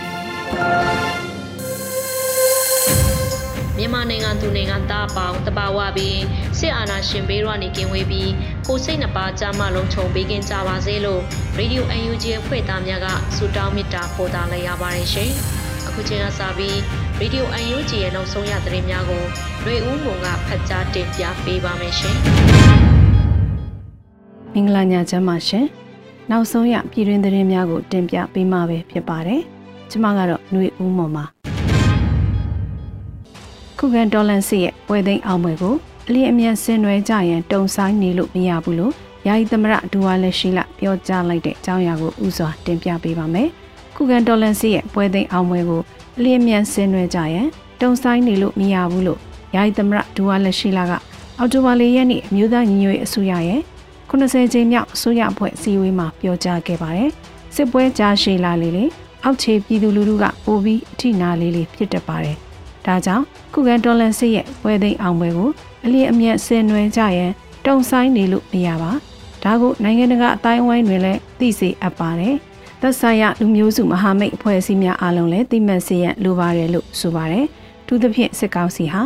ပြီ မြန်မာနိုင်ငံသူနိုင်ငံသားအပေါင်းတဘာဝပြီးစစ်အာဏာရှင်ဘေးရွာနေကင်းဝေးပြီးကိုစိတ်နှပါကြမလုံးခြုံပေးကင်းကြပါစေလို့ရေဒီယို UNG အဖွဲ့သားများကဆုတောင်းမေတ္တာပို့သလိုက်ရပါတယ်ရှင်။အခုချိန်ကစပြီးရေဒီယို UNG ရဲ့နောက်ဆုံးရသတင်းများကိုရွေဦးမုံကဖတ်ကြားတင်ပြပေးပါမယ်ရှင်။မင်္ဂလာညချမ်းပါရှင်။နောက်ဆုံးရပြည်တွင်းသတင်းများကိုတင်ပြပေးမှာပဲဖြစ်ပါတယ်။ ကျမကတော့ຫນွေဦးမော်ပါခုခံဒေါ်လန်စီရဲ့ပွဲသိမ်းအောင်ပွဲကိုအလင်းအမြန်ဆင်နွှဲကြရန်တုံဆိုင်နေလို့မရဘူးလို့ယာယီသမရဒူဝါလက်ရှိလပြောကြားလိုက်တဲ့အကြောင်းအရာကိုဥစွာတင်ပြပေးပါမယ်ခုခံဒေါ်လန်စီရဲ့ပွဲသိမ်းအောင်ပွဲကိုအလင်းအမြန်ဆင်နွှဲကြရန်တုံဆိုင်နေလို့မရဘူးလို့ယာယီသမရဒူဝါလက်ရှိလကအော်တိုဘာလရက်နေ့အမျိုးသားညီညွတ်ရေးအစိုးရရဲ့90ကြိမ်မြောက်အစိုးရအဖွဲ့အစည်းအဝေးမှာပြောကြားခဲ့ပါတယ်စစ်ပွဲကြားရှည်လာလေလေ အောက်ခြေပြည်သူလူထုကပိုပြီးအထိနာလေးလေးဖြစ်တတ်ပါတယ်။ဒါကြောင့်ခုခံတော်လန်စစ်ရဲ့ဝဲသိမ်းအောင်ပွဲကိုအလျင်အမြတ်ဆင်နွှဲကြရန်တုံဆိုင်နေလို့မရပါ။ဒါကိုနိုင်ငံတကာအတိုင်းအဝိုင်းတွေလည်းသိစေအပ်ပါတယ်။သက်ဆိုင်ရာလူမျိုးစုမဟာမိတ်အဖွဲ့အစည်းများအားလုံးလည်းသိမှတ်စေရန်လိုပါတယ်လို့ဆိုပါတယ်။သူသဖြင့်စစ်ကောင်စီဟာ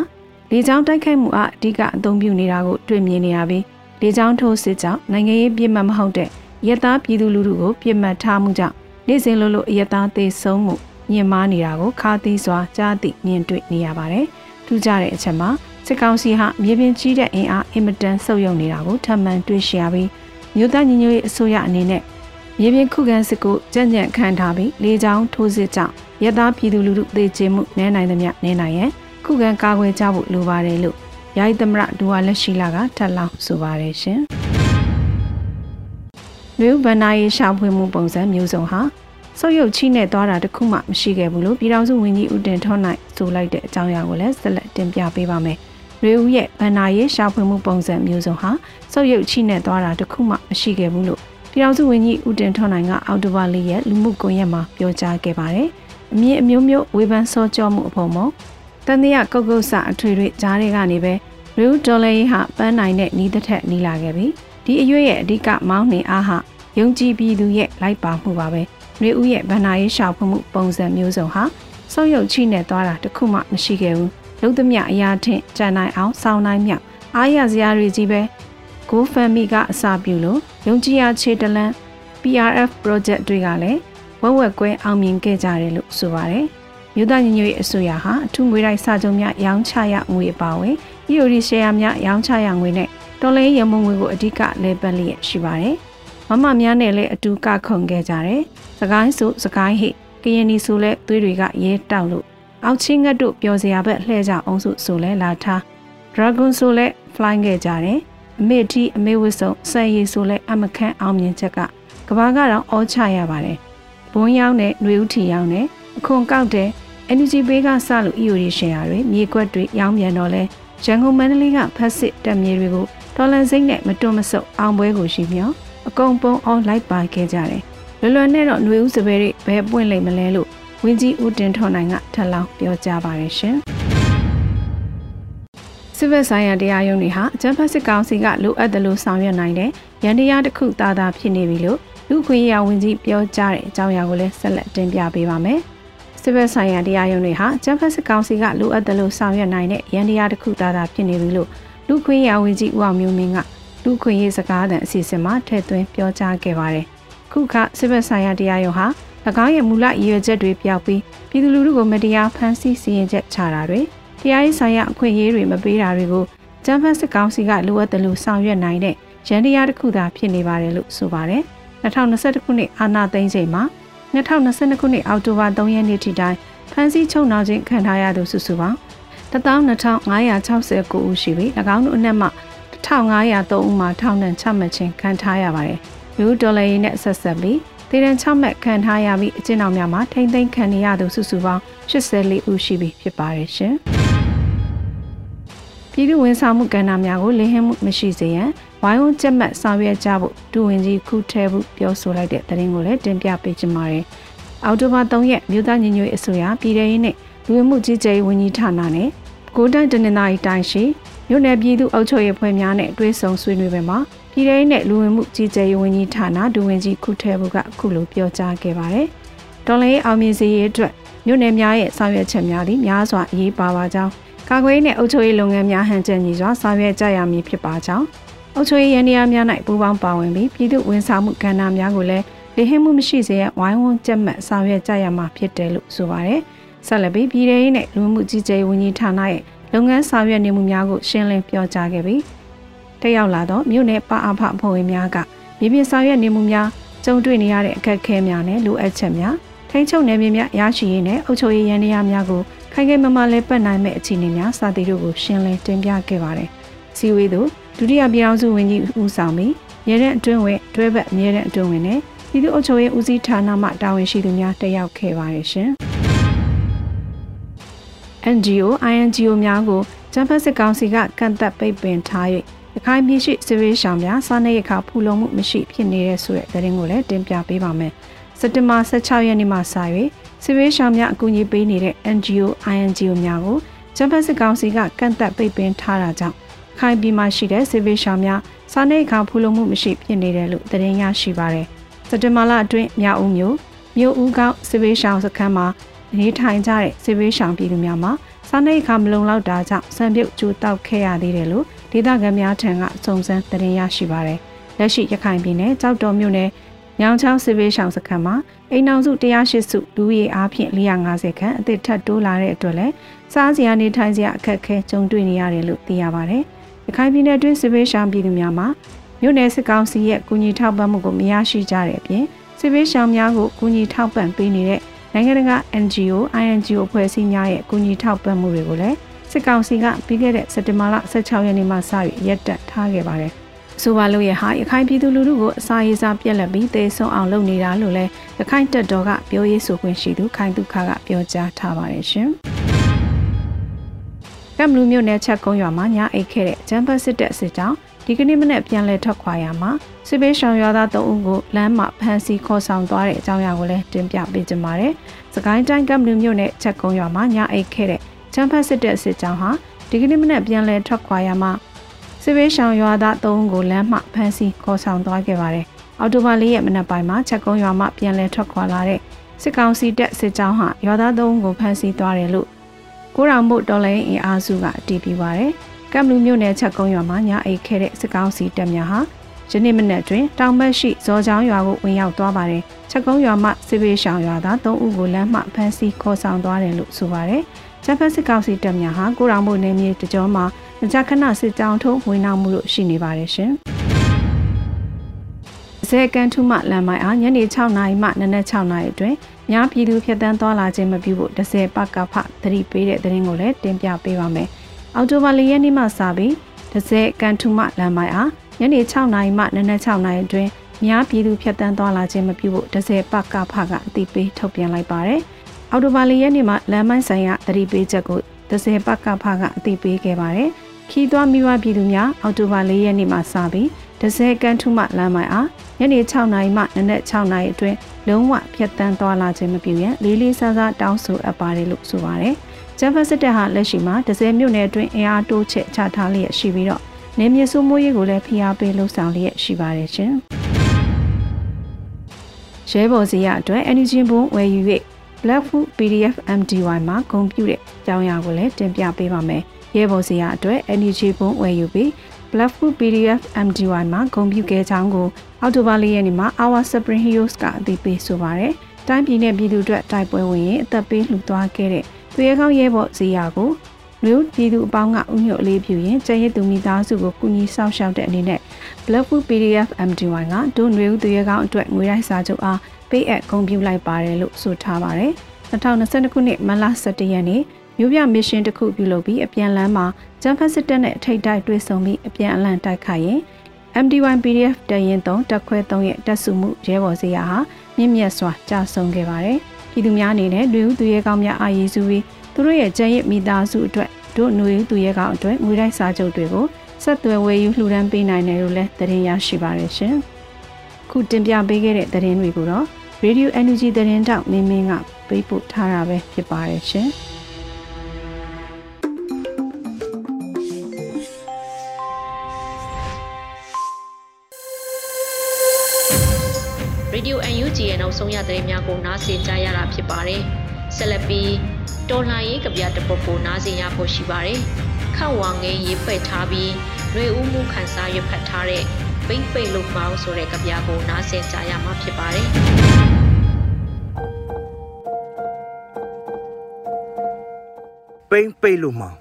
လေကြောင်းတိုက်ခိုက်မှုအအဓိကအသုံးပြုနေတာကိုတွေ့မြင်နေရပြီးလေကြောင်းထိုးစစ်ကြောင့်နိုင်ငံရေးပြစ်မှတ်မဟုတ်တဲ့ရသားပြည်သူလူထုကိုပြစ်မှတ်ထားမှုကြောင့် နေ့စဉ်လိုလိုအယက်သားသေးဆုံးမှုညင်မားနေတာကိုခါသီးစွာကြားသိမြင်တွေ့နေရပါတယ်။ထူးခြားတဲ့အချက်မှာစစ်ကောင်စီဟာမြေပြင်ကြီးတဲ့အင်အားအင်မတန်ဆုပ်ယုပ်နေတာကိုထပ်မံတွေ့ရှိရပြီးမြို့သားညီညွတ်ရေးအစိုးရအနေနဲ့မြေပြင်ခုခံစစ်ကိုကြံ့ကြံ့ခံထားပြီးလေကြောင်းထိုးစစ်ကြောင့်ရသားပြည်သူလူထုသေကျေမှုနည်းနိုင်သမျှနည်းနိုင်ရန်ခုခံကာကွယ်ကြဖို့လိုပါတယ်လို့ယာယီသမရဒူဝါလက်ရှိလာကထပ်လောင်းဆိုပါတယ်ရှင်။ လူဗန္နာရေးရှာဖွေမှုပုံစံမျိုးစုံဟာစုပ်ယုပ်ချိနဲ့သွားတာတခုမှမရှိခဲ့ဘူးလို့ပြည်ထောင်စုဝန်ကြီးဦးတင်ထွန်းနိုင်ဆိုလိုက်တဲ့အကြောင်းအရာကိုလည်းဆက်လက်တင်ပြပေးပါမယ်။ရွေဦးရဲ့ဗန္နာရေးရှာဖွေမှုပုံစံမျိုးစုံဟာစုပ်ယုပ်ချိနဲ့သွားတာတခုမှမရှိခဲ့ဘူးလို့ပြည်ထောင်စုဝန်ကြီးဦးတင်ထွန်းနိုင်ကအော်တိုဘာလေးရဲ့လူမှုကွန်ရက်မှာပြောကြားခဲ့ပါတယ်။အမြင့်အမျိုးမျိုးဝေဖန်စောကြောမှုအဖို့မတန်တရားကုတ်ကုတ်ဆအထွေထွေကြားတွေကနေပဲရွေဦးဒေါ်လာရေးဟာပန်းနိုင်တဲ့နီးတစ်ထက်နီးလာခဲ့ပြီ။ ဒီအရွေ့ရဲ့အဓိကမောင်းနှင်အားဟာယုံကြည်ပြည်သူရဲ့လိုက်ပါမှုပါပဲ။နှွေဦးရဲ့ဗန္နာရေးရှာဖွမှုပုံစံမျိုးစုံဟာစောက်ရုပ်ချိနဲ့သွားတာတခုမှမရှိခဲ့ဘူး။လုံးသမျှအရာထင်ကြံနိုင်အောင်စောင်းနိုင်မြောက်အားရစရာတွေကြီးပဲ။ GoFundMe ကအစာပြုလို့ယုံကြည်ရခြေတလန်း PRF project တွေကလည်းဝက်ဝက်ကွဲအောင်မြင်ခဲ့ကြတယ်လို့ဆိုပါတယ်။မြို့သားညီညွတ်ရေးအစိုးရဟာအထူးငွေတိုက်စာချုပ်များရောင်းချရငွေအပါအဝင် EOD ရှယ်ယာများရောင်းချရငွေနဲ့ တော်လဲရမုံငွေကိုအဓိကလဲပတ်လျက်ရှိပါတယ်။မမများနဲ့လည်းအတူကခုန်ခဲ့ကြတယ်။စကိုင်းဆိုစကိုင်းဟိကရင်နီဆိုလဲသွေးတွေကရဲတောက်လို့အောက်ချင်းငတ်တို့ပျော်စရာဘက်လှဲ့ကြအောင်စုဆိုလဲလာထား Dragon ဆိုလဲ flying ခဲ့ကြတယ်။အမေတီအမေဝစ်ဆုံဆယ်ရီဆိုလဲအမခန့်အောင်မြင်ချက်ကကဘာကတော့အောချရပါတယ်။ဘုံရောက်နဲ့ຫນွေဥထီရောက်နဲ့အခွန်ကောက်တဲ့ energy ဘေးကစလို့ EOD ရှင်ရတွေမြေကွက်တွေရောင်းပြန်တော့လဲရန်ကုန်မန္တလေးကဖက်စစ်တက်မြေတွေကို ဒေါ်လာစိမ့်နဲ့မတွန့်မဆုတ်အောင်ပွဲကိုရှိမျောအကုန်ပုံအောင်လိုက်ပါခဲ့ကြတယ်လွယ်လွယ်နဲ့တော့ຫນွေဦးစပယ်တွေဘယ်ပွင့်လိမ့်မလဲလို့ဝင်းကြီးဦးတင်ထွန်နိုင်ကထပ်လောင်းပြောကြားပါတယ်ရှင်စစ်ဘက်ဆိုင်ရာတရားရုံးတွေဟာအကြမ်းဖက်စစ်ကောင်စီကလိုအပ်တယ်လို့ဆောင်ရွက်နိုင်တဲ့ရန်တရားတစ်ခုသာသာဖြစ်နေပြီလို့လူခွင့်ရဝန်ကြီးပြောကြားတဲ့အကြောင်းအရာကိုလည်းဆက်လက်တင်ပြပေးပါမယ်။စစ်ဘက်ဆိုင်ရာတရားရုံးတွေဟာအကြမ်းဖက်စစ်ကောင်စီကလိုအပ်တယ်လို့ဆောင်ရွက်နိုင်တဲ့ရန်တရားတစ်ခုသာသာဖြစ်နေပြီလို့ လူခွင့်ရဝန်ကြီးဦးအောင်မျိုးမင်းကလူခွင့်ရေးစကားသံအစီအစဉ်မှာထည့်သွင်းပြောကြားခဲ့ပါတယ်။ခုခစစ်ဘက်ဆိုင်ရာတရားရုံးဟာ၎င်းရဲ့မူလရည်ရွယ်ချက်တွေပြောက်ပြီးပြည်သူလူထုကိုမတရားဖမ်းဆီးစီရင်ချက်ချတာတွေတရားရေးဆိုင်ရာအခွင့်အရေးတွေမပေးတာတွေကိုကျန်းဖတ်စစ်ကောင်စီကလိုအပ်တယ်လို့ဆောင်ရွက်နိုင်တဲ့ရန်တရားတစ်ခုသာဖြစ်နေပါတယ်လို့ဆိုပါတယ်2021ခုနှစ်အာဏာသိမ်းချိန်မှာ2022ခုနှစ်အောက်တိုဘာ3ရက်နေ့ထိတိုင်ဖမ်းဆီးချုပ်နှောင်ခြင်းခံထားရသူစုစုပေါင်း 12569ဦးရှိပြီး၎င်းတို့အနက်မှ1503ဦးမှာထောင်ဒဏ်ချမှတ်ခြင်းခံထားရပါတယ်။လူဒေါ်လာရင်းနဲ့ဆက်ဆက်ပြီးဒေသချမှတ်ခံထားရပြီးအကျဉ်းတော်များမှာထိမ့်သိမ်းခံနေရသူစုစုပေါင်း84ဦးရှိပြီဖြစ်ပါတယ်ရှင်။ပြည်သူဝန်ဆောင်မှုကဏ္ဍများကိုလင်းဟင်းမှုမရှိစေရန်ဝိုင်းဝန်းကြက်မှတ်ဆောင်ရွက်ကြဖို့ဒူဝင်ကြီးခုထဲဖို့ပြောဆိုလိုက်တဲ့သတင်းကိုလည်းတင်ပြပေးချင်ပါတယ်။အောက်တိုဘာ3ရက်မြို့သားညီညွတ်ရေးအစိုးရပြည်ထရေးနဲ့လူဝင်မှုကြီးကြပ်ရေးဝန်ကြီးဌာနနဲ့ ကိုတိုင်းတနင်္သာရီတိုင်းရှိမြို့နယ်ပြည်သူ့အုပ်ချုပ်ရေးဖွဲ့များနဲ့တွဲဆုံဆွေးနွေးပွဲမှာပြည်ထောင်နဲ့လူဝင်မှုကြီးကြပ်ရေးဝန်ကြီးဌာနဒူဝင်ကြီးခုထဲဘူးကအခုလိုပြောကြားခဲ့ပါတယ်။ဒေါ်လာရေးအောင်မြင်စေရေးအတွက်မြို့နယ်များရဲ့ဆောင်ရွက်ချက်များသည်များစွာအရေးပါပါကြောင်းကာကွယ်ရေးနဲ့အုပ်ချုပ်ရေးလုပ်ငန်းများဟန်ချက်ညီစွာဆောင်ရွက်ကြရမည်ဖြစ်ပါကြောင်းအုပ်ချုပ်ရေးရန်တရားများ၌ပူးပေါင်းပါဝင်ပြီးပြည်သူဝန်ဆောင်မှုကဏ္ဍများကိုလည်းလေဟင်းမှုမရှိစေရဝိုင်းဝန်းကြက်မှတ်ဆောင်ရွက်ကြရမှာဖြစ်တယ်လို့ဆိုပါတယ်။ ဆက်လက်ပြီးပြည်ထောင်နဲ့လူမှုကြီးကြပ်ရေးဝန်ကြီးဌာနရဲ့လုပ်ငန်းဆောင်ရွက်နေမှုများကိုရှင်းလင်းပြောကြားခဲ့ပြီးတက်ရောက်လာသောမြို့နယ်ပအဖအဖွဲ့ဝင်များကမြေပြင်ဆောင်ရွက်နေမှုများကြုံတွေ့နေရတဲ့အခက်အခဲများနဲ့လိုအပ်ချက်များထိန်းချုပ်နယ်မြေများရရှိရေးနဲ့အုပ်ချုပ်ရေးရန်တရားများကိုခိုင်ခိုင်မာမာလဲပတ်နိုင်မဲ့အခြေအနေများစသည်တို့ကိုရှင်းလင်းတင်ပြခဲ့ပါတယ်။စီဝေးသို့ဒုတိယပြည်ထောင်စုဝန်ကြီးဦးဆောင်ပြီးရဲတဲ့အတွင်းဝင်တွဲဘက်အမြဲတမ်းအတွင်းဝင်နဲ့ပြည်သူ့အုပ်ချုပ်ရေးဦးစီးဌာနမှတာဝန်ရှိသူများတက်ရောက်ခဲ့ပါတယ်ရှင်။ NGO INGO များကိုဂျမ်ဖတ်စစ်ကောင်စီကကန့်သက်ပိတ်ပင်ထား၍ရခိုင်ပြည်ရှိစစ်ရေးရှောင်များစားနပ်ရိက္ခာဖူလုံမှုမရှိဖြစ်နေတဲ့ဆိုတဲ့သတင်းကိုလည်းတင်ပြပေးပါမယ်။စက်တင်ဘာ16ရက်နေ့မှစ၍စစ်ရေးရှောင်များအကူအညီပေးနေတဲ့ NGO INGO များကိုဂျမ်ဖတ်စစ်ကောင်စီကကန့်သက်ပိတ်ပင်ထားတာကြောင့်ခိုင်ပြည်မှာရှိတဲ့စစ်ရေးရှောင်များစားနပ်ရိက္ခာဖူလုံမှုမရှိဖြစ်နေတယ်လို့သတင်းရရှိပါတယ်။စက်တင်ဘာလအတွင်းမြောက်ဦးမြို့မြို့ဦးကောက်စစ်ရေးရှောင်စခန်းမှာ နေထိုင်ကြတဲ့စစ်ဘေးရှောင်ပြည်သူများမှာစားနပ်ရိက္ခာမလုံလောက်တာကြောင့်ဆံပြုတ်ကျူတောက်ခဲ့ရသေးတယ်လို့ဒေသခံများထံကစုံစမ်းသတင်းရရှိပါရတယ်။လက်ရှိရခိုင်ပြည်နယ်ကြောက်တော်မြို့နယ်ညောင်ချောင်းစစ်ဘေးရှောင်စခန်းမှာအိမ်အောင်စု108စုလူရီအားဖြင့်450ခန့်အသစ်ထပ်တိုးလာတဲ့အတွက်လည်းစားစရာနေထိုင်စရာအခက်အခဲကြုံတွေ့နေရတယ်လို့သိရပါဗျ။ရခိုင်ပြည်နယ်တွင်းစစ်ဘေးရှောင်ပြည်သူများမှာမြို့နယ်စစ်ကောင်စီရဲ့ကူညီထောက်ပံ့မှုကိုမရရှိကြတဲ့အပြင်စစ်ဘေးရှောင်များကိုကူညီထောက်ပံ့ပေးနေတဲ့ နိုင်ငံတကာ NGO, INGO အဖွဲ့အစည်းများရဲ့အကူအညီထောက်ပံ့မှုတွေကိုလည်းစစ်ကောင်စီကပြီးခဲ့တဲ့စက်တင်ဘာလ16ရက်နေ့မှစ၍ရပ်တန့်ထားခဲ့ပါတယ်။ဆိုပါလို့ရဟာရခိုင်ပြည်သူလူထုကိုအစာရေးစားပြက်လက်ပြီးသေဆုံးအောင်လုပ်နေတာလို့လည်းရခိုင်တပ်တော်ကပြောရေးဆိုခွင့်ရှိသူခိုင်ဒုခကပြောကြားထားပါတယ်ရှင်။ကမ်လူမျိုးနယ်ချက်ကုန်းရွာမှာညအိတ်ခဲ့တဲ့ဂျမ်ဘတ်စစ်တပ်စစ်ကြောင်း ဒီကနေ့မနေ့ပြန်လည်ထွက်ခွာရမှာစစ်ပေးရှောင်ရွာသား၃ဦးကိုလမ်းမှာဖမ်းဆီးခေါ်ဆောင်သွားတဲ့အကြောင်းအရာကိုလည်းတင်ပြပေးကြပါမယ်။စကိုင်းတိုင်းကမ်ဘလူမြို့နယ်ချက်ကုန်းရွာမှာညအိတ်ခဲ့တဲ့ချမ်းဖတ်စစ်တဲ့စစ်ကြောင်းဟာဒီကနေ့မနေ့ပြန်လည်ထွက်ခွာရမှာစစ်ပေးရှောင်ရွာသား၃ဦးကိုလမ်းမှာဖမ်းဆီးခေါ်ဆောင်သွားခဲ့ပါတယ်။အော်တိုဘာ၄ရက်မနက်ပိုင်းမှာချက်ကုန်းရွာမှာပြန်လည်ထွက်ခွာလာတဲ့စစ်ကောင်စီတပ်စစ်ကြောင်းဟာရွာသား၃ဦးကိုဖမ်းဆီးသွားတယ်လို့ကိုရောင်မို့တော်လိုင်းအင်အားစုကအတည်ပြုပါတယ်။ ကမ်လူမြို့နယ်ချက်ကုန်းရွာမှာညအိတ်ခဲ့တဲ့စစ်ကောင်စီတပ်များဟာယနေ့မနက်တွင်တောင်ဘက်ရှိဇော်ချောင်းရွာကိုဝင်ရောက်သွားပါတယ်။ချက်ကုန်းရွာမှစစ်ပေးရှောင်ရွာသား၃ဦးကိုလမ်းမှဖမ်းဆီးခေါ်ဆောင်သွားတယ်လို့ဆိုပါတယ်။ချက်ဖက်စစ်ကောင်စီတပ်များဟာကိုရောင်မို့နယ်မြေတကြောမှာမကြခဏစစ်ကြောင်းထုံးဝင်နောက်မှုလို့ရှိနေပါတယ်ရှင်။ဇေကန်ထုမှလမ်းမိုင်အားညနေ6နာရီမှနနက်6နာရီအတွင်းများပြည်သူဖြတ်တန်းသွားလာခြင်းမပြုဖို့10ပကဖသတိပေးတဲ့သတင်းကိုလည်းတင်ပြပေးပါမယ်။ အောက်တိုဘာလရက်နေ့မှစပြီးဒဇက်ကန်ထူမလမ်းမိုင်အားညနေ6နာရီမှနနက်6နာရီအတွင်းများပြည်သူဖြတ်တန်းသွားလာခြင်းမပြုဖို့ဒဇယ်ပကဖကအသိပေးထုတ်ပြန်လိုက်ပါတယ်။အောက်တိုဘာလရက်နေ့မှာလမ်းမိုင်းဆိုင်ရာသတိပေးချက်ကိုဒဇယ်ပကဖကအသိပေးခဲ့ပါတယ်။ခီးသွွားမိဘပြည်သူများအောက်တိုဘာလရက်နေ့မှာစပြီးဒဇယ်ကန်ထူမလမ်းမိုင်အားညနေ6နာရီမှနနက်6နာရီအတွင်းလုံးဝဖြတ်တန်းသွားလာခြင်းမပြုရန်လေးလေးစားစားတောင်းဆိုအပ်ပါတယ်လို့ဆိုပါတယ်။ ဂျမ်ဖတ်စစ်တပ်ဟာလက်ရှိမှာဒဇယ်မြို့နယ်အတွင်းအင်အားတိုးချဲ့ချထားလျက်ရှိပြီးတော့နေမြေစုမိုးရေးကိုလည်းဖိအားပေးလှုံ့ဆော်လျက်ရှိပါတယ်ရှင်။ရဲဘော်စီရအတွက် energy ဘုံဝယ်ယူ၍ Black Food PDF MDY မှာဂုဏ်ပြုတဲ့အကြောင်းအရာကိုလည်းတင်ပြပေးပါမယ်။ရဲဘော်စီရအတွက် energy ဘုံဝယ်ယူပြီး Black Food PDF MDY မှာဂုဏ်ပြုခဲ့ကြောင်းကိုအောက်တိုဘာလရက်နေ့မှာ Our Spring Heroes ကအသိပေးဆိုပါရယ်။တိုင်းပြည်နဲ့ပြည်သူအတွက်တိုက်ပွဲဝင်ရင်အသက်ပေးလှူသွားခဲ့တဲ့ သူရဲကောင်းရဲဘော်ဇီယာကိုလူပြည်သူအပေါင်းကဥညွတ်အလေးပြုရင်ကျဲရသူမိသားစုကိုကူညီစောင့်ရှောက်တဲ့အနေနဲ့ Blackwood PDF MD1 ကဒုနွေဦးသူရဲကောင်းအတွက်ငွေရိုက်စာချုပ်အားပေးအပ်ဂုဏ်ပြုလိုက်ပါတယ်လို့ဆိုထားပါတယ်။2022ခုနှစ်မတ်လ17ရက်နေ့မြို့ပြမစ်ရှင်တစ်ခုပြုလုပ်ပြီးအပြန်လန်းမှာဂျမ်ဖက်စစ်တပ်နဲ့ထိတ်တိုက်တွေ့ဆုံပြီးအပြန်အလှန်တိုက်ခိုက်ရင် MD1 PDF တရင်3တက်ခွဲ3ရဲ့တက်စုမှုရဲဘော်စရာဟာမြင့်မြတ်စွာကြာဆုံးခဲ့ပါတယ်။ ပြည်သူများအနေနဲ့လူဦးသူရဲကောင်းများအာရည်စုပြီးသူတို့ရဲ့ကျန်းရစ်မိသားစုအတွက်တို့ຫນွေဦးသူရဲကောင်းအတွက်ငွေတိုက်စာချုပ်တွေကိုဆက်သွယ်ဝယ်ယူလှူဒန်းပေးနိုင်တယ်လို့လည်းသတင်းရရှိပါရရှင်။ခုတင်ပြပေးခဲ့တဲ့သတင်းတွေကိုတော့ Radio Energy သတင်းတောက်မင်းမင်းကပေးပို့ထားတာပဲဖြစ်ပါတယ်ရှင်။ သတင်းများကိုနားဆင်ကြရတာဖြစ်ပါတယ်။ဆက်လက်ပြီးတော်လှန်ရေးကဗျာတစ်ပုဒ်ကိုနားဆင်ရဖို့ရှိပါတယ်။ခန့်ဝါငင်းရေးဖွဲ့ထားပြီးຫນွေဦးမှုခန်းစားရွက်ဖတ်ထားတဲ့ပိမ့်ပိတ်လို့မောင်းဆိုတဲ့ကဗျာကိုနားဆင်ကြရမှာဖြစ်ပါတယ်။ပိမ့်ပိတ်လို့မောင်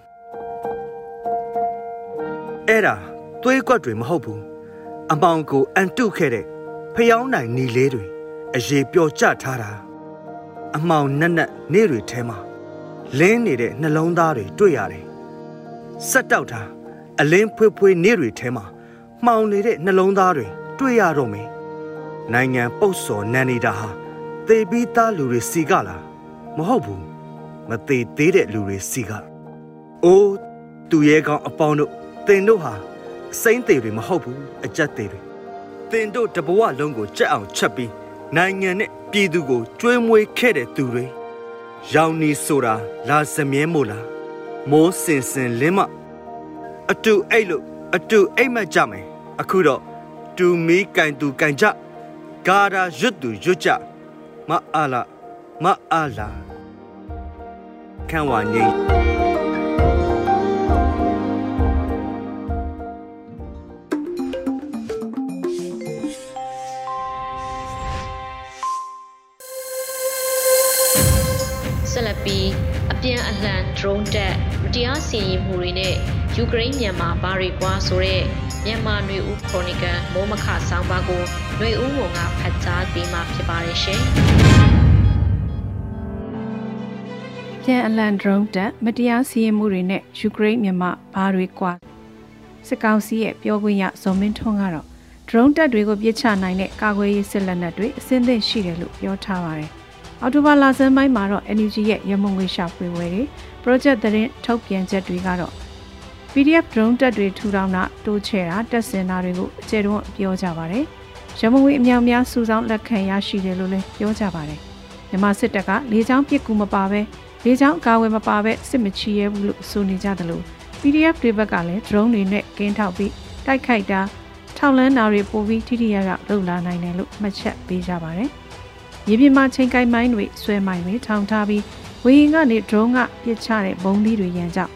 အဲ့ဒါသွေးကွက်တွေမဟုတ်ဘူးအမောင်ကိုအန်တုခဲ့တဲ့ဖျောင်းနိုင်နေလေးတွေ အရေးပျော်ကျထားတာအမောင်နက်နက်နေတွေထဲမှာလင်းနေတဲ့နှလုံးသားတွေတွေ့ရတယ်ဆက်တောက်တာအလင်းဖွေးဖွေးနေတွေထဲမှာမှောင်နေတဲ့နှလုံးသားတွေတွေ့ရတော့မယ်နိုင်ငံပုတ်စော်နန်နေတာဟာသေပြီးသားလူတွေစီကလားမဟုတ်ဘူးမသေးသေးတဲ့လူတွေစီကအိုးသူရဲကောင်းအပေါင်းတို့တင်တို့ဟာစိမ့်သေးတွေမဟုတ်ဘူးအကြက်သေးတွေတင်တို့တဘဝလုံးကိုကြက်အောင်ချက်ပြီး နိုင်ငံနဲ့ပြည်သူကိုကျွေးမွေးခဲ့တဲ့သူတွေရောင်နီဆိုတာလာစမြဲမို့လားမိုးစင်စင်လင်းမအတူအိတ်လို့အတူအိတ်မက်ကြမယ်အခုတော့တူမီကင်တူကင်ကြဂါရာရွတ်သူရွတ်ကြမအားလာမအားလာခန့်ဝါငိမ့် drone တက်မတရားစီရင်မှုတွေနဲ့ယူကရိန်းမြန်မာဘာတွေကွာဆိုတဲ့မြန်မာຫນွေဦးခရိုနီကယ်မိုးမခဆောင်းပါးကိုຫນွေဦးဝန်ကဖတ်ကြားပေးမှာဖြစ်ပါတယ်ရှင်။ပြန်အလန်ဒရုန်းတက်မတရားစီရင်မှုတွေနဲ့ယူကရိန်းမြန်မာဘာတွေကွာစစ်ကောင်စီရဲ့ပြောခွင့်ရဇော်မင်းထွန်းကတော့ဒရုန်းတက်တွေကိုပြစ်ချနိုင်တဲ့ကာကွယ်ရေးစစ်လက်နက်တွေအစင်းသင့်ရှိတယ်လို့ပြောထားပါတယ်။ အော်တိုဘာလဆန်းပိုင်းမှာတော့ NUG ရဲ့ရမုံငွေရှာဖွေဝယ်တွေ project သတင်းထုတ်ပြန်ချက်တွေကတော့ PDF drone တက်တွေထူထောင်တာတိုးချဲ့တာတက်စင်တာတွေကိုအကျယ်တုံးပြောကြပါတယ်။ရမုံငွေအများများစုဆောင်းလက်ခံရရှိတယ်လို့လည်းပြောကြပါတယ်။မြန်မာစစ်တပ်ကလေကြောင်းပစ်ကူမပါဘဲလေကြောင်းကာဝယ်မပါဘဲစစ်မချီရဲဘူးလို့ဆိုနေကြတယ်လို့ PDF တွေဘက်ကလည်း drone တွေနဲ့ကင်းထောက်ပြီးတိုက်ခိုက်တာထောက်လန်းတာတွေပိုပြီးထိထိရရလှုပ်လာနိုင်တယ်လို့မှတ်ချက်ပေးကြပါတယ်။ ရေပြင်မှာချိန်ကိုင်းမိုင်းတွေဆွဲမိုင်းတွေထောင်ထားပြီးဝေရင်ကနေ drone ကပစ်ချတဲ့ဘုံသီးတွေရန်ကြောင့်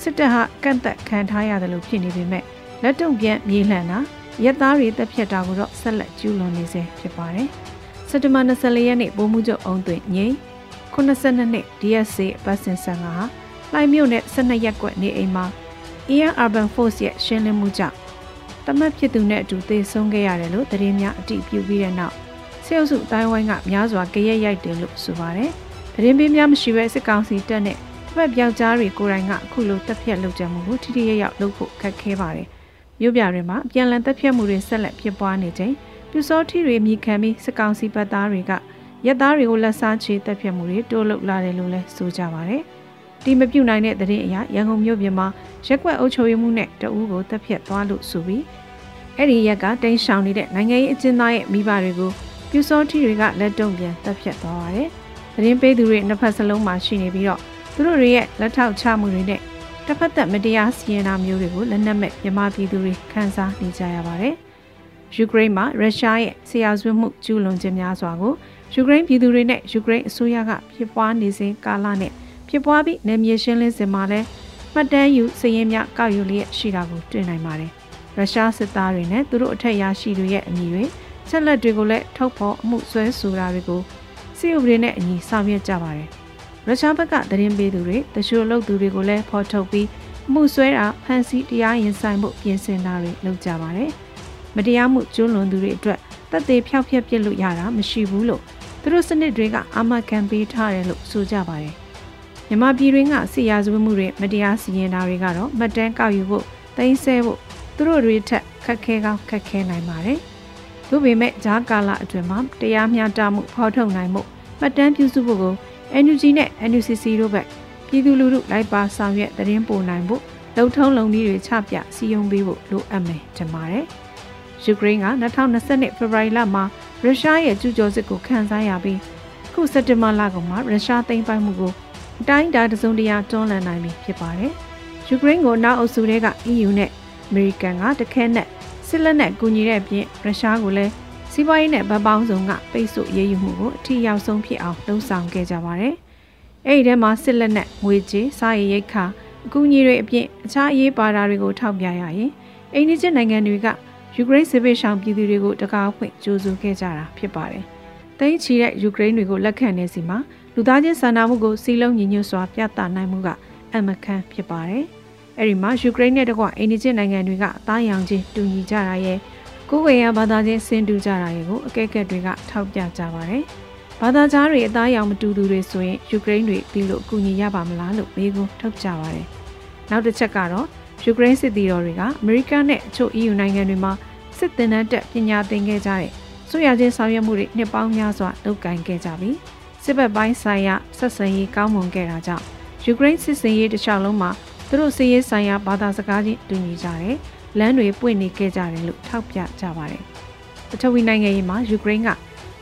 စစ်တပ်ဟာကန့်သက်ခံထားရတယ်လို့ဖြစ်နေပေမဲ့လက်တုံပြန်မြေလှန်တာရက်သားတွေတပ်ဖြတ်တာကိုတော့ဆက်လက်ကျူးလွန်နေစေဖြစ်ပါတယ်။စက်တဘာ24ရက်နေ့ဗိုလ်မှူးချုပ်အောင်သွင်းငိမ့်82နှစ် DSC ပတ်စင်ဆန်ကဟာလှိုင်မြို့နယ်12ရက်ကွက်နေအိမ်မှာ Air Urban Force ရဲ့ရှင်းလင်းမှုကြောင့်တမတ်ဖြစ်သူနဲ့အတူသေဆုံးခဲ့ရတယ်လို့သတင်းများအတည်ပြုပြီးတဲ့နောက် ဆဲအုပ်စုအတိုင်းဝိုင်းကများစွာကြရက်ရိုက်တယ်လို့ဆိုပါတယ်။သတင်းပေးများမရှိဘဲစစ်ကောင်စီတပ်နဲ့တစ်ဖက်ပြောက်ကြားတွေကိုယ်တိုင်ကအခုလိုတပ်ဖြတ်လုပ်ကြမှုကိုထိထိရရောက်လုပ်ဖို့ခက်ခဲပါတယ်။မြို့ပြတွေမှာပြန်လည်တပ်ဖြတ်မှုတွေဆက်လက်ဖြစ်ပွားနေချိန်ပြူစောထီတွေမြည်ခံပြီးစစ်ကောင်စီတပ်သားတွေကရက်သားတွေကိုလက်စားချေတပ်ဖြတ်မှုတွေတိုးလုပ်လာတယ်လို့လည်းဆိုကြပါတယ်။ဒီမပြုတ်နိုင်တဲ့သတင်းအရရန်ကုန်မြို့ပြင်မှာရက်ကွက်အုပ်ချုပ်ရေးမှုနဲ့တအူးကိုတပ်ဖြတ်သွားလို့ဆိုပြီးအဲ့ဒီရက်ကတိန်းရှောင်နေတဲ့နိုင်ငံရေးအကျဉ်းသားရဲ့မိဘတွေကို ပြူစောထီတွေကလက်တုံပြန်တပ်ဖြတ်သွားပါတယ်။သတင်းပေးသူတွေနှစ်ဖက်စလုံးမှာရှိနေပြီးတော့သူတို့တွေရဲ့လက်ထောက်ချမှုတွေနဲ့တစ်ဖက်သက်မတရားစီရင်တာမျိုးတွေကိုလက်နက်မဲ့မြန်မာပြည်သူတွေခန်းစားနေကြရပါတယ်။ယူကရိန်းမှာရုရှားရဲ့ဆရာဆွေးမှုကျူးလွန်ခြင်းများစွာကိုယူကရိန်းပြည်သူတွေနဲ့ယူကရိန်းအစိုးရကဖြစ်ပွားနေစဉ်ကာလနဲ့ဖြစ်ပွားပြီးနယ်မြေရှင်းလင်းစဉ်မှာလည်းမှတ်တမ်းယူစည်ရင်များကောက်ယူလျက်ရှိတာကိုတွေ့နိုင်ပါတယ်။ရုရှားစစ်သားတွေနဲ့သူတို့အထက်ရရှိတွေရဲ့အမည်တွေ ဆက်လက်တွေကိုလည်းထုတ်ဖော်အမှုဆွဲဆိုတာတွေကိုစစ်စစ်ဥပဒေနဲ့အညီဆောင်ရွက်ကြပါတယ်ရုရှားဘက်ကသတင်းပေးသူတွေတချို့လုပ်သူတွေကိုလည်းဖော်ထုတ်ပြီးမှုဆွဲတာဖမ်းဆီးတရားရင်ဆိုင်မှုပြင်ဆင်တာတွေလုပ်ကြပါတယ်မတရားမှုကျူးလွန်သူတွေအတွက်တပ်သေးဖျောက်ဖျက်ပစ်လို့ရတာမရှိဘူးလို့သူတို့စနစ်တွေကအာမခံပေးထားတယ်လို့ဆိုကြပါတယ်မြန်မာပြည်တွင်းကစစ်ရာဇဝတ်မှုတွေမတရားစီရင်တာတွေကတော့မတန်းကောက်ယူဖို့သိမ်းဆဲဖို့သူတို့တွေထက်ခက်ခဲကောင်းခက်ခဲနိုင်ပါတယ်။ သို့ပေမဲ့ဂျားကာလအတွင်းမှာတရားမျှတမှုဖော်ထုတ်နိုင်မှုမှတ်တမ်းပြုစုဖို့ကို NUG နဲ့ NUCC တို့ဘက်ပြည်သူလူထုလိုက်ပါဆောင်ရွက်သတင်းပို့နိုင်ဖို့လုံထုံးလုံနည်းတွေချပြစီယုံပေးဖို့လိုအပ်မယ်ထင်ပါတယ်။ယူကရိန်းက2022ဖေဖော်ဝါရီလမှာရုရှားရဲ့ကျူးကျော်စစ်ကိုခံစားရပြီးခုစက်တင်ဘာလကုန်မှာရုရှားသိမ်းပိုက်မှုကိုအတိုင်းအတာတစုံတရာတွန်းလှန်နိုင်ပြီဖြစ်ပါတယ်။ယူကရိန်းကိုနောက်အုပ်စုတွေက EU နဲ့အမေရိကန်ကတခဲနဲ့ စစ်လက်နက်ကူညီတဲ့အပြင်ရုရှားကိုလည်းစီးပွားရေးနဲ့ဗပောင်းဆောင်ကပိတ်ဆို့ရေးယူမှုကိုအထီရောက်ဆုံးဖြစ်အောင်လှုံ့ဆော်ခဲ့ကြပါတယ်။အဲ့ဒီထဲမှာစစ်လက်နက်ငွေကြေးစားရည်ရိတ်ခါအကူအညီတွေအပြင်အခြားအရေးပါတာတွေကိုထောက်ပြရရင်အိန္ဒိယနိုင်ငံတွေကယူကရိန်းစစ်ပေးရှောင်ပြည်သူတွေကိုတကားဖွင့်ကြိုးဆိုခဲ့ကြတာဖြစ်ပါတယ်။တိုင်းချီတဲ့ယူကရိန်းတွေကိုလက်ခံနေစီမှာလူသားချင်းစာနာမှုကိုစီလုံးညီညွတ်စွာပြသနိုင်မှုကအမခန့်ဖြစ်ပါတယ်။ အဲဒီမှာယူကရိန်းနဲ့တကွအိန္ဒိယနိုင်ငံတွေကအသားရောင်ချင်းတူညီကြတာရဲ့ကိုယ်ဝေယဘာသာချင်းဆင်တူကြတာရဲ့ကိုအကဲကက်တွေကထောက်ပြကြပါတယ်။ဘာသာကြားတွေအသားရောင်မတူသူတွေဆိုရင်ယူကရိန်းတွေဒီလိုအကူအညီရပါမလားလို့မေးခွန်းထုတ်ကြပါတယ်။နောက်တစ်ချက်ကတော့ယူကရိန်းစစ်သည်တော်တွေကအမေရိကန်နဲ့အချို့ EU နိုင်ငံတွေမှာစစ်သင်တန်းတက်ပညာသင်ခဲ့ကြတဲ့ဆိုရချင်းဆောင်ရွက်မှုတွေနှစ်ပေါင်းများစွာလုပ်ကိုင်ခဲ့ကြပြီးစစ်ဘက်ပိုင်းဆိုင်ရာဆက်ဆံရေးကောင်းမွန်ခဲ့တာကြောင့်ယူကရိန်းစစ်စင်ရေးတစ်လျှောက်လုံးမှာ သူတို့စစ်ရေးဆိုင်ရာဘာသာစကားချင်းတူညီကြတယ်။လမ်းတွေပွင့်နေခဲ့ကြတယ်လို့ထောက်ပြကြပါတယ်။ပထဝီနိုင်ငံရေးမှာယူကရိန်းက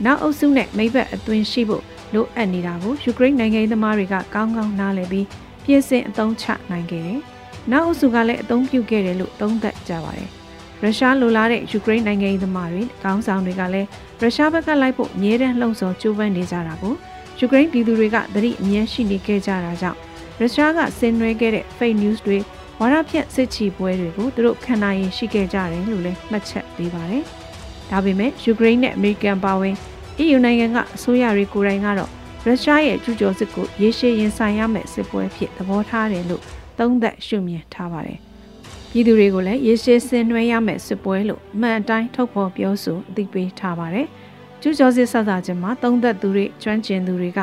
နောက်အုပ်စုနဲ့မိဘအသွင်ရှိဖို့လိုအပ်နေတာကိုယူကရိန်းနိုင်ငံရေးသမားတွေကကောင်းကောင်းနားလည်ပြီးပြင်ဆင်အသုံးချနိုင်ခဲ့တယ်။နောက်အုပ်စုကလည်းအသုံးပြုခဲ့တယ်လို့သုံးသပ်ကြပါတယ်။ရုရှားလိုလားတဲ့ယူကရိန်းနိုင်ငံရေးသမားတွေခေါင်းဆောင်တွေကလည်းရုရှားဘက်ကလိုက်ဖို့အမြဲတမ်းလှုံ့ဆော်ကြိုးပမ်းနေကြတာကိုယူကရိန်းပြည်သူတွေကသတိအမြဲရှိနေခဲ့ကြတာကြောင့် ရုရှားကဆင်နွှဲခဲ့တဲ့ fake news တွေဝါဒဖြန့်စစ်ချီပွဲတွေကိုသူတို့ခံနိုင်ရင်ရှိခဲ့ကြတယ်လို့လည်းမှတ်ချက်ပေးပါတယ်။ဒါပေမဲ့ယူကရိန်းနဲ့အမေရိကန်ပါဝင် EU နိုင်ငံကအစိုးရတွေကိုယ်တိုင်ကတော့ရုရှားရဲ့ကျူးကျော်စစ်ကိုရေရှည်ရင်ဆိုင်ရမယ့်စစ်ပွဲဖြစ်သဘောထားတယ်လို့သုံးသပ်ရှုမြင်ထားပါတယ်။ပြည်သူတွေကိုလည်းရေရှည်ဆင်နွှဲရမယ့်စစ်ပွဲလို့မှန်အတိုင်းထုတ်ဖော်ပြောဆိုအသိပေးထားပါတယ်။ကျူးကျော်စစ်ဆက်စာချင်းမှာသုံးသက်သူတွေကျွမ်းကျင်သူတွေက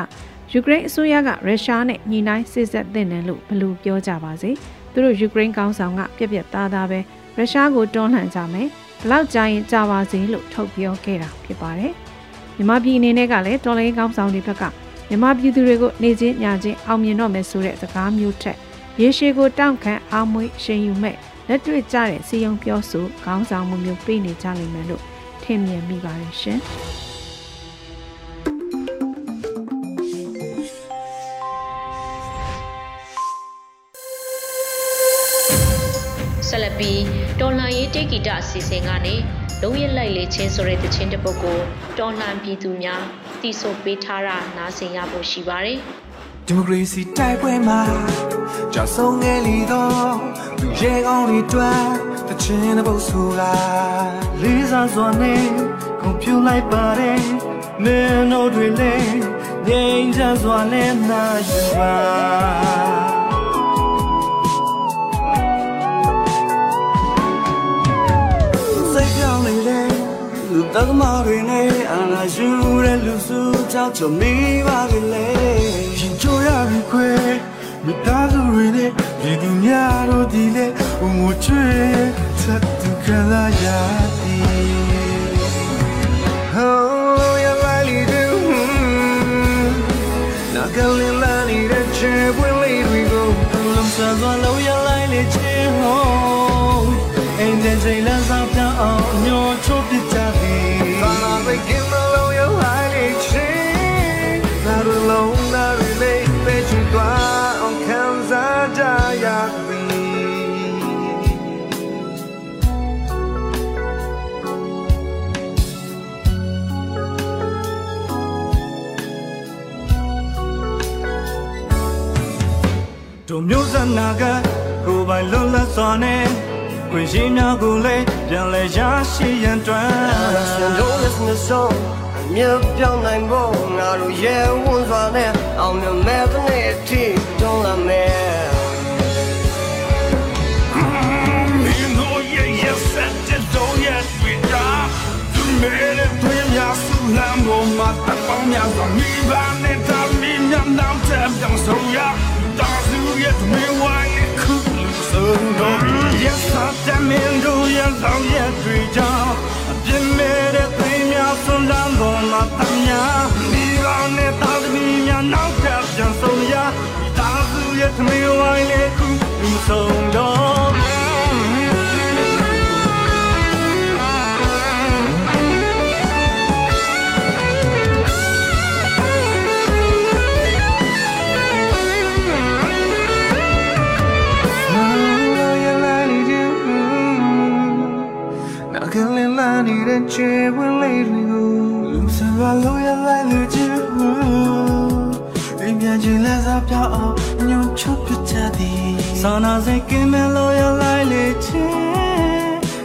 ယူကရိန်းအစိုးရကရုရှားနဲ့ညှိနှိုင်းစစ်ဆက်သင့်တယ်လို့ဘလို့ပြောကြပါစေ။သူတို့ယူကရိန်းကောင်းဆောင်ကပြက်ပြက်သားသားပဲရုရှားကိုတွန်းလှန်ကြမယ်။ဘလောက်ကြာရင်ကြာပါစေလို့ထုတ်ပြောခဲ့တာဖြစ်ပါတယ်။မြမပြည်အနေနဲ့ကလည်းတော်လိုင်းကောင်းဆောင်တွေဘက်ကမြမပြည်သူတွေကိုနေချင်းညချင်းအောင်မြင်တော့မယ်ဆိုတဲ့စကားမျိုးထက်ရေရှည်ကိုတောင့်ခံအောင်မွေးရှင်ယူမဲ့လက်တွေ့ကျတဲ့စီယုံပြောဆိုခေါင်းဆောင်မှုမျိုးပေးနေကြလိမ့်မယ်လို့ထင်မြင်မိပါတယ်ရှင်။ တော်လှန်ရေးတေဂီတအစီအစဉ်ကနေလုံးရလိုက်လေချင်းဆိုတဲ့တခြင်းတစ်ပုဒ်ကိုတော်လှန်ပြည်သူများတီးဆိုပေးထားတာနားဆင်ရဖို့ရှိပါတယ်။ဒီမိုကရေစီတိုက်ပွဲမှာကြောက်ဆုံးငယ်လီတော့သူရဲကောင်းတွေတွန်းတချင်တဲ့ပုတ်ဆိုကလေးစားစွာနဲ့ကွန်ပျူလိုက်ပါတယ်မင်းတို့တွေလည်းငြိမ်ချစွာနဲ့နာယူပါ တသမားတွေနဲ့အာနာယူတဲ့လူစုကြောက်ချမိပါကလေးရပြီခွေမိသားစုတွေနဲ့ဒီသူများတို့ဒီလေဘုံကိုချွေဆက်သူကလာရသည် Oh you like do နာကလေးလာနေတဲ့ချေပွင့်လေးတွေကိုလုံးစားစွာလုံးရလိုက်လေချေဟောအင်းတဲ့ချိန် တို့မျိုးစနာကကိုယ်ပိုင်လွတ်လပ်စွာနဲ့ခွင့်ရှိများကိုလည်းပြန်လဲရရှိရန်တွန်း Listen, don't listen to song မြတ်ပြောင်းနိုင်ဖို့ငါတို့ရဲဝန်းစွာနဲ့အောင်မြင်မဲ့တဲ့နေ့အထိတွန်းလာမယ် You know you yes said it don't yet we die Tu mere tu ya su lam go ma ta pa mya so mi ba ne ta mi mya nam ta dang so ya Da su ye tu me wa ye ku lu so no Yes ta ta min do ya long ye twi ja ပြင်းမဲ့တဲ့သိမ်းများဆွမ်းလန်းပေါ်မှာတမ်းများဒီကောင်းနဲ့တာသမီများနောက်ထပ်ပြန်ဆုံး ချေဝင်လေးတွေကိုလူစံပါလို့ရလိုက်လူချင်အိမ်ပြန်ချင်လက်စားပြောင်းအောင်ညှို့ချပြချသည်စာနာစိတ်ကင်းမဲ့လို့ရလိုက်လေချင်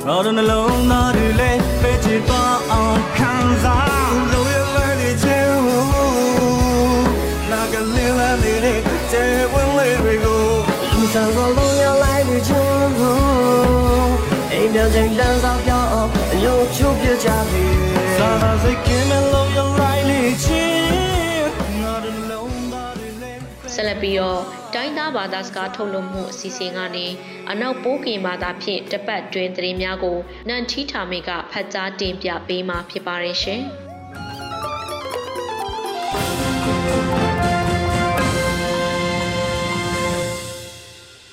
ငါတို့နှလုံး ဆက်လက်ပြီးတော့တိုင်းသားဘာသာစကားထုတ်လွှင့်မှုအစီအစဉ်ကနေအနောက်ပိုးကင်ဘာသာဖြင့်တပတ်တွင်သတင်းများကိုနန်ထီထာမေကဖတ်ကြားတင်ပြပေးမှာဖြစ်ပါတယ်ရှင်။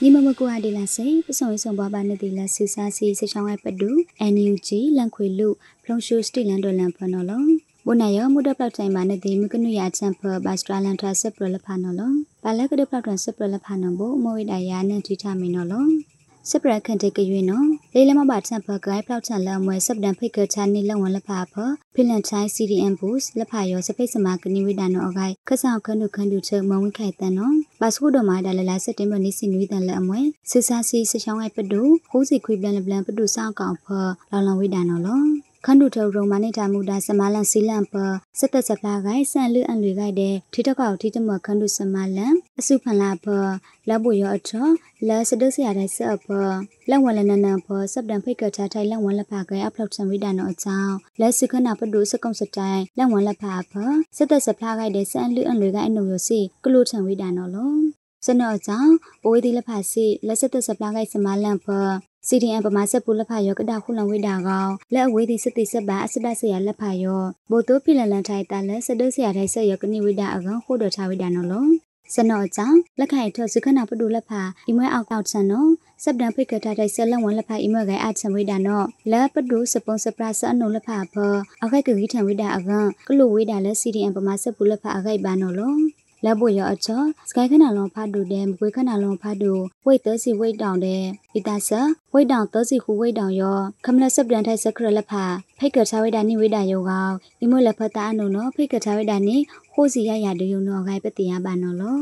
နိမမကွာဒီလာစေပစုံစုံဘဘာနေဒီလာဆူစာစီစချောင်းဝဲပဒူ NUG လန်ခွေလူဖလုံရှူစတီလန်ဒေါ်လန်ဖနော်လော ဘုနာယမုဒပလောက်တိုင်းမှာနေဒီမကနုရချမ်ဖဘတ်စထရလန်ထဆပ်ပရလဖနော်လောဘာလကဒပလောက်တန်ဆပ်ပရလဖနော်ဘမဝိဒယာနန်ထိထမင်းနော်လောစပရခန်တေကရွေနော်လေလမဘာချန်ဖဂိုင်းဖလောက်ချန်လမွဲစပ်ဒန်ဖိတ်ကချာနီလဝန်လဖာဖဖိလန်ချိုင်း CDM boost လဖာယောစပိတ်စမာကနိဝိဒနောအဂိုင်ခဆောက်ခနုခန္ဒုချမဝိခိုင်တန်နော်ဘာစကုဒမာဒါလလာစက်တင်ဘာနေ့စီနွေးတန်လက်အမွဲဆဆာစီစချောင်းဝိုင်ပဒူဟိုးစီခွေပလန်လပလန်ပဒူစောက်ကောင်ဖလောင်လောင်ဝိဒနော်လော ခန္ဓုထုံရုံမနေတာမူတာစမလန်စီလန်ပစက်သက်စပလာဂိုင်ဆန်လူအန်လူဂိုင်တဲ့ထိတကောက်ထိတမခန္ဓုစမလန်အစုဖန်လာပလဘွေရောအထောလဲစဒုစရတဲ့ဆက်ပလက်ဝလနနပစပ်ဒန်ဖိတ်ကချထိုင်လက်ဝလဖာဂိုင်အဖလောက်ချံဝိဒါနောအချောင်းလဲစခနာပဒုစကုံစတိုင်လက်ဝလဖာပစက်သက်စပလာဂိုင်တဲ့ဆန်လူအန်လူဂိုင်အနုယစီကလုချံဝိဒါနောလောစနောကြောင့်ဘဝေဒီလဖာစီလက်စသက်စပလာဂိုင်စမလန်ပ CDN ပမာဆက်ပူလက်ဖာယောကဒါခုလံဝိဒါကောင်လက်အဝေးသည်စတိဆက်ပါအစဒဆရာလက်ဖာယောဘိုတိုဖိလန်လန်ထိုင်တာလက်စဒဆရာထိုင်ဆက်ယောကနိဝိဒါအကောင်ခိုးတော်ချဝိဒါနော်လောစနောကြောင့်လက်ခိုင်ထောစခနာပဒုလက်ဖာအီမွဲအောက်ကောက်ချန်နော်စပ်ဒန်ဖိကတာတိုင်ဆက်လက်ဝန်လက်ဖာအီမွဲကိုင်အချံဝိဒါနော်လက်ပဒုစပွန်ဆပရဆအနုလက်ဖာဖအခိုက်ကကြီးထံဝိဒါအကောင်ကလုဝိဒါလက် CDN ပမာဆက်ပူလက်ဖာအခိုက်ပါနော်လော လက်ဖို့ရအချောစကိုင်းခနာလောဖာဒူတဲ့မကွေးခနာလောဖာဒူဝိတ်သစီဝိတ်တောင်တဲ့ဣတာဆာဝိတ်တောင်သစီခုဝိတ်တောင်ရောခမလစပ်ဒန်ထိုက်စခရလက်ဖာဖိတ်ကချဝိဒါနိဝိဒါယောကောင်အီမိုလက်ဖတာအနုနော်ဖိတ်ကချဝိဒါနိဟိုစီရရဒယုံနော်ဂိုင်ပတိယပါနော်လော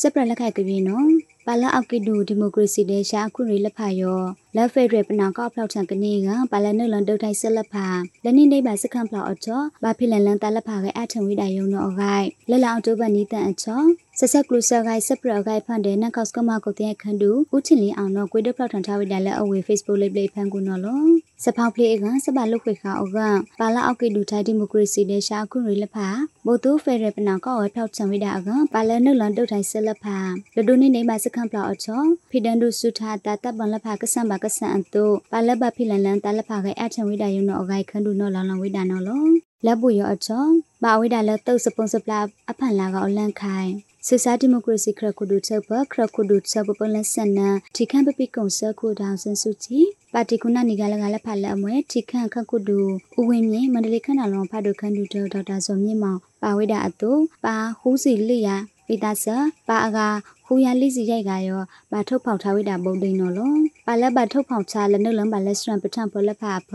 စပရလက်ခိုက်ကပြေနော်ပါလာအောက်ကီဒူဒီမိုကရေစီတဲ့ရှာခုရီလက်ဖာယောလက်ဖက်ရပနာကောက်ဖောက်ချန်ကနေကပါလာနုလန်ဒုတ်ထိုင်ဆက်လက်ဖာလက်နေနေပါစခန့်ဖလောက်အချောဘာဖိလန်လန်တလက်ဖာကအထံဝိဒါယုံနော်ဂိုင်လက်လောင်တိုးပနီတန်အချောဆက်ဆက်ကလူဆာဂိုင်စပရဂိုင်ဖန်တဲ့နကော့စကမကိုတဲ့ခန္ဒူဦးချင်လင်းအောင်တော့ကွေဒဖောက်ထန်ထားဝိဒါလက်အဝေ Facebook လိပ်လိပ်ဖန်ကူနော်လောစဖောက်ပလေးကစပလုတ်ခွေခါအောကပါလာအောက်ကီဒူထိုင်ဒီမိုကရေစီတဲ့ရှာခုရီလက်ဖာဘိုတိုဖယ်ရပနာကောက်ဝဖောက်ချန်ဝိဒါအကပါလာနုလန်ဒုတ်ထိုင်ဆက်လက်ဖာလဒိုနေနေပါစခန့်ဖလောက်အချောဖီဒန်ဒုစုထာတာတပ်ပန်လက်ဖာကဆန်ပါကဆန်အတုပါလက်ဘဖိလန်လန်တလက်ဖာကအထံဝိဒါယုံနော်အဂိုင်ခန္ဒူနော်လောင်လောင်ဝိဒါနော်လောလက်ပူရောအချောဘာဝိဒါလက်တုတ်စပွန်စပလာအဖန်လာကအလန့်ခိုင်စစ်စားဒီမိုကရေစီခရခုဒုချက်ဘခရခုဒုချက်ပပလဆန်နာထိခန့်ပပိကုံဆခုဒေါင်စင်စုချီပါတီကုနာနီကလကလက်ဖာလက်အမွဲထိခန့်ခခုဒုဥဝင်းမြေမန္တလေးခန္ဓာလုံးဖတ်ဒုခန့်ဒုဒေါက်တာဇော်မြင့်မောင်ပါဝိဒါအတုပါဟူးစီလိယာပိတာဆပါအကခူရလိစီရိုက်ကရောပါထုတ်ဖောက်ထားဝိတာဘုံတိန်နော်လော ပါလက်ပါထုတ်ဖောက်ချလက်နှုတ်လန်းပါလက်စရန်ပထံဖလက်ဖာဖ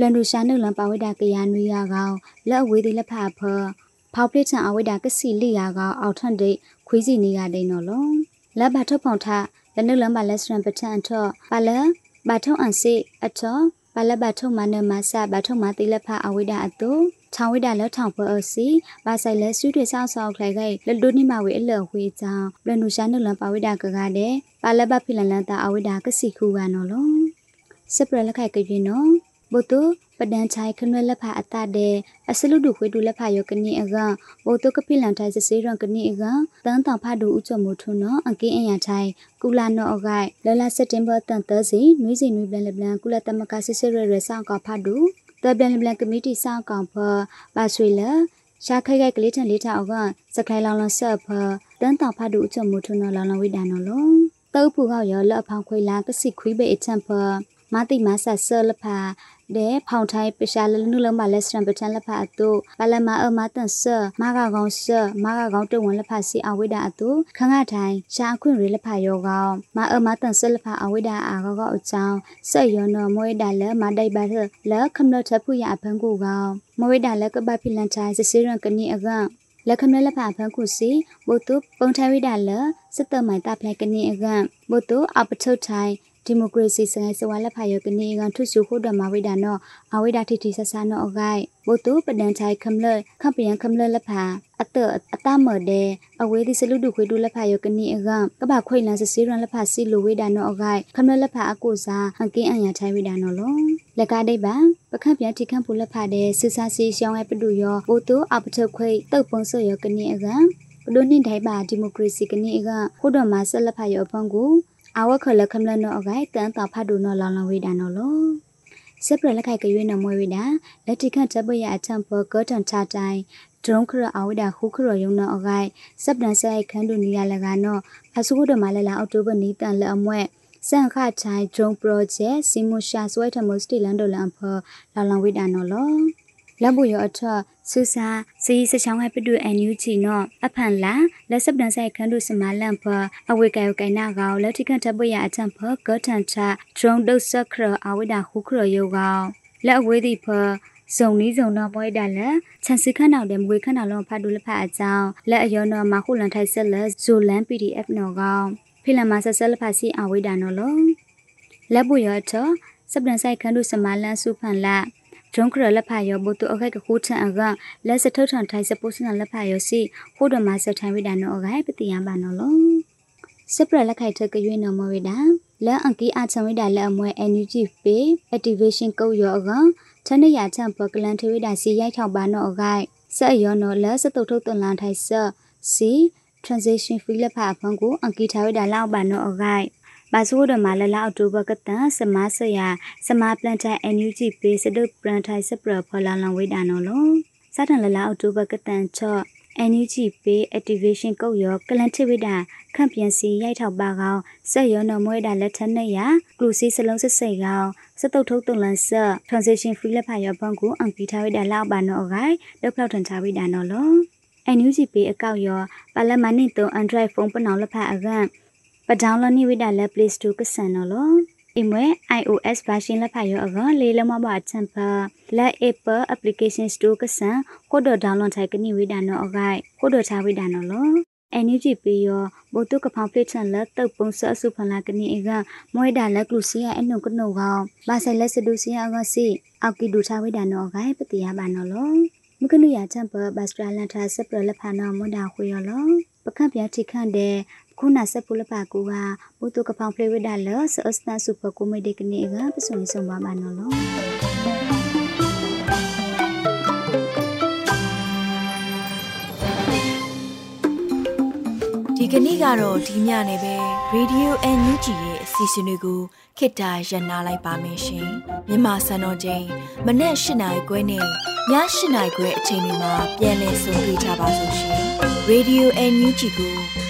လန်ဒူရှာနှုတ်လန်းပါဝိတာကရနွေရကောင်လက်အဝေးသေးလက်ဖာဖဖောက်ပစ်ချံအဝိတာကစီလိရကောင်အောက်ထန်ဒိတ်ခွေးစီနေရတိန်နော်လောလက်ပါထုတ်ဖောက်ထားလက်နှုတ်လန်းပါလက်စရန်ပထံအထော့ပါလက်ပါထုတ်အန်စီအထော့ ပါလက်ပါထုတ်မနမဆာပါထုတ်မတိလက်ဖာအဝိတာအတူထထောင်ဝိဒါလက်ထောင်ပေါ်အစီဘာဆိုင်လဲစုတွေဆောက်ဆောက်ခိုင်ခိုင်လဒုနိမဝေအလဝေချောင်းဘလနုရှာနုလပါဝိဒါကကတဲ့ပါလဘဖိလန်လန်တာအဝိဒါကစီခုကနော်လောစပရလက်ခိုင်ကပြင်းနော်ဘုတု ပဒန်ချိုင်ခနွဲလက်ဖာအတတဲ့အစလူဒုခွေဒုလက်ဖာယောကနီအကဘိုတုကပိလန်ထိုင်စစေရန်ကနီအကတန်တောင်ဖာဒုဥချမုထုနောအကင်းအညာချိုင်ကုလာနောအဂိုင်လလစက်တင်ဘာတန်သစီနွေးစီနွေးပလန်လပလန်ကုလတမကစစ်စစ်ရရဆောင်ကဖာဒုတပလန်လပလန်ကမတီဆောင်ကောင်ဖပါဆွေလရှာခိုက်ခိုက်ကလေးထန်လေးထအောက်ကစခိုင်လောင်လောင်ဆက်ဖတန်တောင်ဖာဒုဥချမုထုနောလောင်လောင်ဝိဒါနောလောတောက်ဖူကောက်ရောလက်ဖောင်ခွေလာကစီခွေးဘေအချံဖမတိမဆဆလဖာ တဲ့ဖောင်ထိုင်းပရှာလနုလုံးမလက်စရံပချန်လက်ဖာအတုပလမအမတန်ဆမာကကောင်ဆမာကကောင်တဝန်လက်ဖာစီအဝိဒါအတုခငါထိုင်းရှာခွင့်ရလက်ဖာယောကောင်မအမတန်ဆလက်ဖာအဝိဒါအာကောကောအချောင်းဆက်ယောနမွေးဒါလက်မဒိုက်ပါလက်ခမလထဖူရအဖန်ကိုကောင်မွေးဒါလက်ကပဖိလန်ချိုင်းစစီရန်ကနီအကလက်ခမလက်ဖာဖန်ခုစီဘုတုပုံထိုင်ဝိဒါလစတမိုင်တာဖလိုက်ကနီအကဘုတုအပထုတ်ထိုင် ဒီမိုကရေစီစငယ်စဝါလက်ဖာယောကနေကန်ထုစုခုဒမဝိဒါနောအဝိဒါတိတိဆဆာနောအဂိုင်ဘုတုပဒန်ချိုင်ခမလခပယံခမလလက်ဖာအတအတမတဲ့အဝေးဒီစလူဒုခွေဒုလက်ဖာယောကနေအကကပခွိလန်စစီရန်လက်ဖာစီလိုဝိဒါနောအဂိုင်ခမလလက်ဖာအကုစာအကင်းအညာချိုင်ဝိဒါနောလောလက်ကဒိတ်ပါပခန့်ပြန်တိခန့်ဖူလက်ဖာတဲ့စစ်စာစီရှောင်းရဲ့ပတူယောဘုတုအပထခွိတုတ်ပုံဆော့ယောကနေအကဘလို့နေတိုင်းပါဒီမိုကရေစီကနေအကခုတော်မှာဆက်လက်ဖာယောဖန်ကို အဝခလခမလနောအဂိုင်တန်တာဖတ်ဒုနောလောင်လောင်ဝိဒါနောလောစပရလက်ခိုက်ကွေးနမွေဝိဒါလက်တိခန့်တပရအချံပကောတန်ချတိုင်းဒရုံခရအဝိဒါခုခရယုံနောအဂိုင်စပဒန်ဆိုင်ခန်းဒုနီယာလကနောအစုခုဒမလလအောက်တိုဘာနီတန်လအမွဲစန်ခချိုင်ဒရုံပရိုဂျက်စီမူရှာဆွဲထမစတီလန်ဒိုလန်ဖလောင်လောင်ဝိဒါနောလော လက်ဘူးရအထဆူစာစီစချောင်းဟဲပတူအန်ယူချီနောအဖန်လာလက်စပဒန်ဆိုင်ခန်းတို့စမလန်ဖအဝေကယကိုင်နာကောလက်တိကန်တပွေရအချံဖကထန်ချဒရုံဒုတ်စခရအဝိဒါခုခရယောကောလက်အဝေးသည်ဖဇုံနီးဇုံတော့ပွဲတာလက်ချန်စီခန့်နောက်တဲ့မွေခန့်နောက်လုံးဖတ်တူလက်ဖတ်အကြောင်းလက်အယောနော်မခုလန်ထိုက်ဆက်လက်ဇိုလန် PDF နော်ကောဖိလမဆက်ဆက်လက်ဖတ်စီအဝိဒါနော်လောလက်ပူရထစပဒန်ဆိုင်ခန်းတို့စမလန်စုဖန်လာ ဂျုံခရလက်ဖာယောဘုတုအခိုက်ကခိုးထန်အကလက်စထုတ်ထန်ထိုင်စပုစနလက်ဖာယောစီခိုးတော်မှာစထိုင်ဝိဒါနောအခိုက်ပတိယံပါနောလောစပရလက်ခိုက်ထကရွေးနော်မဝိဒါလက်အကီအချံဝိဒါလက်အမွဲ energy pay activation ကုတ်ယောအကချန်နရချံပကလန်ထဝိဒါစီရိုက်ထောက်ပါနောအခိုက်ဆက်ယောနော်လက်စတုတ်ထုတ်တန်လန်ထိုင်ဆစီ transition fee လက်ဖာအဖန်ကိုအကီထားဝိဒါလောက်ပါနောအခိုက် ပါဆိုးဒမလလအောက်တိုဘာကတန်စမဆရာစမပလန်တိုင် NUG ပေးစဒုပရန်ထိုင်စပရဖလာလန်ဝိဒါနော်လောစတန်လလအောက်တိုဘာကတန်ချော့ NUG ပေး activation ကုတ်ရောကလန်ထဝိဒါခန့်ပြန်စီရိုက်ထောက်ပါကောင်ဆက်ရောနော်မွေးတာလက်ထက်နဲ့ရကလူစီစလုံးစစ်စိတ်ကောင်စတုတ်ထုတ်တုံလန်ဆက် transition free လက်ဖာရောဘန်ကိုအန်ပီထားဝိဒါလောက်ပါနော်အဂိုင်လောက်လောက်ထန်ချဝိဒါနော်လော NUG ပေးအကောက်ရောပါလမန်နစ်တုံ Android phone ပနောင်လက်ဖာအကန် ပဒေါင်းလနိဝိဒါလက် Play Store ကဆန်နော်လောအမွေ iOS version လက်ဖတ်ရောအကလေးလမဘအချံပါလက် Apple application store ကဆန်ကိုဒ download ထိုင်ကနိဝိဒါနော်အဂိုက်ကိုဒချဝိဒါနော်လော energy ပေးရောဘုတုကဖောင်ပလက်ချန်လက်တုပ်ပုံဆအစုဖလာကနိအကမွေးဒါလက်ကလူစီယအနုကနုကောင်ဘာဆိုင်လက်စဒူစီယအကစီအောက်ကီဒူချဝိဒါနော်အဂိုက်ပတိယဘာနော်လောမကနုရချံပဘတ်စထရာလန်ထာစပရလက်ဖာနော်မွန်ဒါခွေရောလောပခန့်ပြထိခန့်တဲ့ ခုနဆက်ပူလပါကူကဘုတုကဖောင်ဖလေဝဒါလဆအစတန်စုပကူမေဒီကနေကပစုံစုံပါမနော်လောဒီကနေ့ကတော့ဒီညနေပဲ Radio NUG ရဲ့အစီအစဉ်လေးကိုခေတ္တရ延လိုက်ပါမယ်ရှင်မြန်မာစံတော်ချိန်မနေ့၈နိုင်ခွဲနဲ့ည၈နိုင်ခွဲအချိန်တွေမှာပြောင်းလဲဆိုပြကြပါလို့ရှင် Radio NUG ကို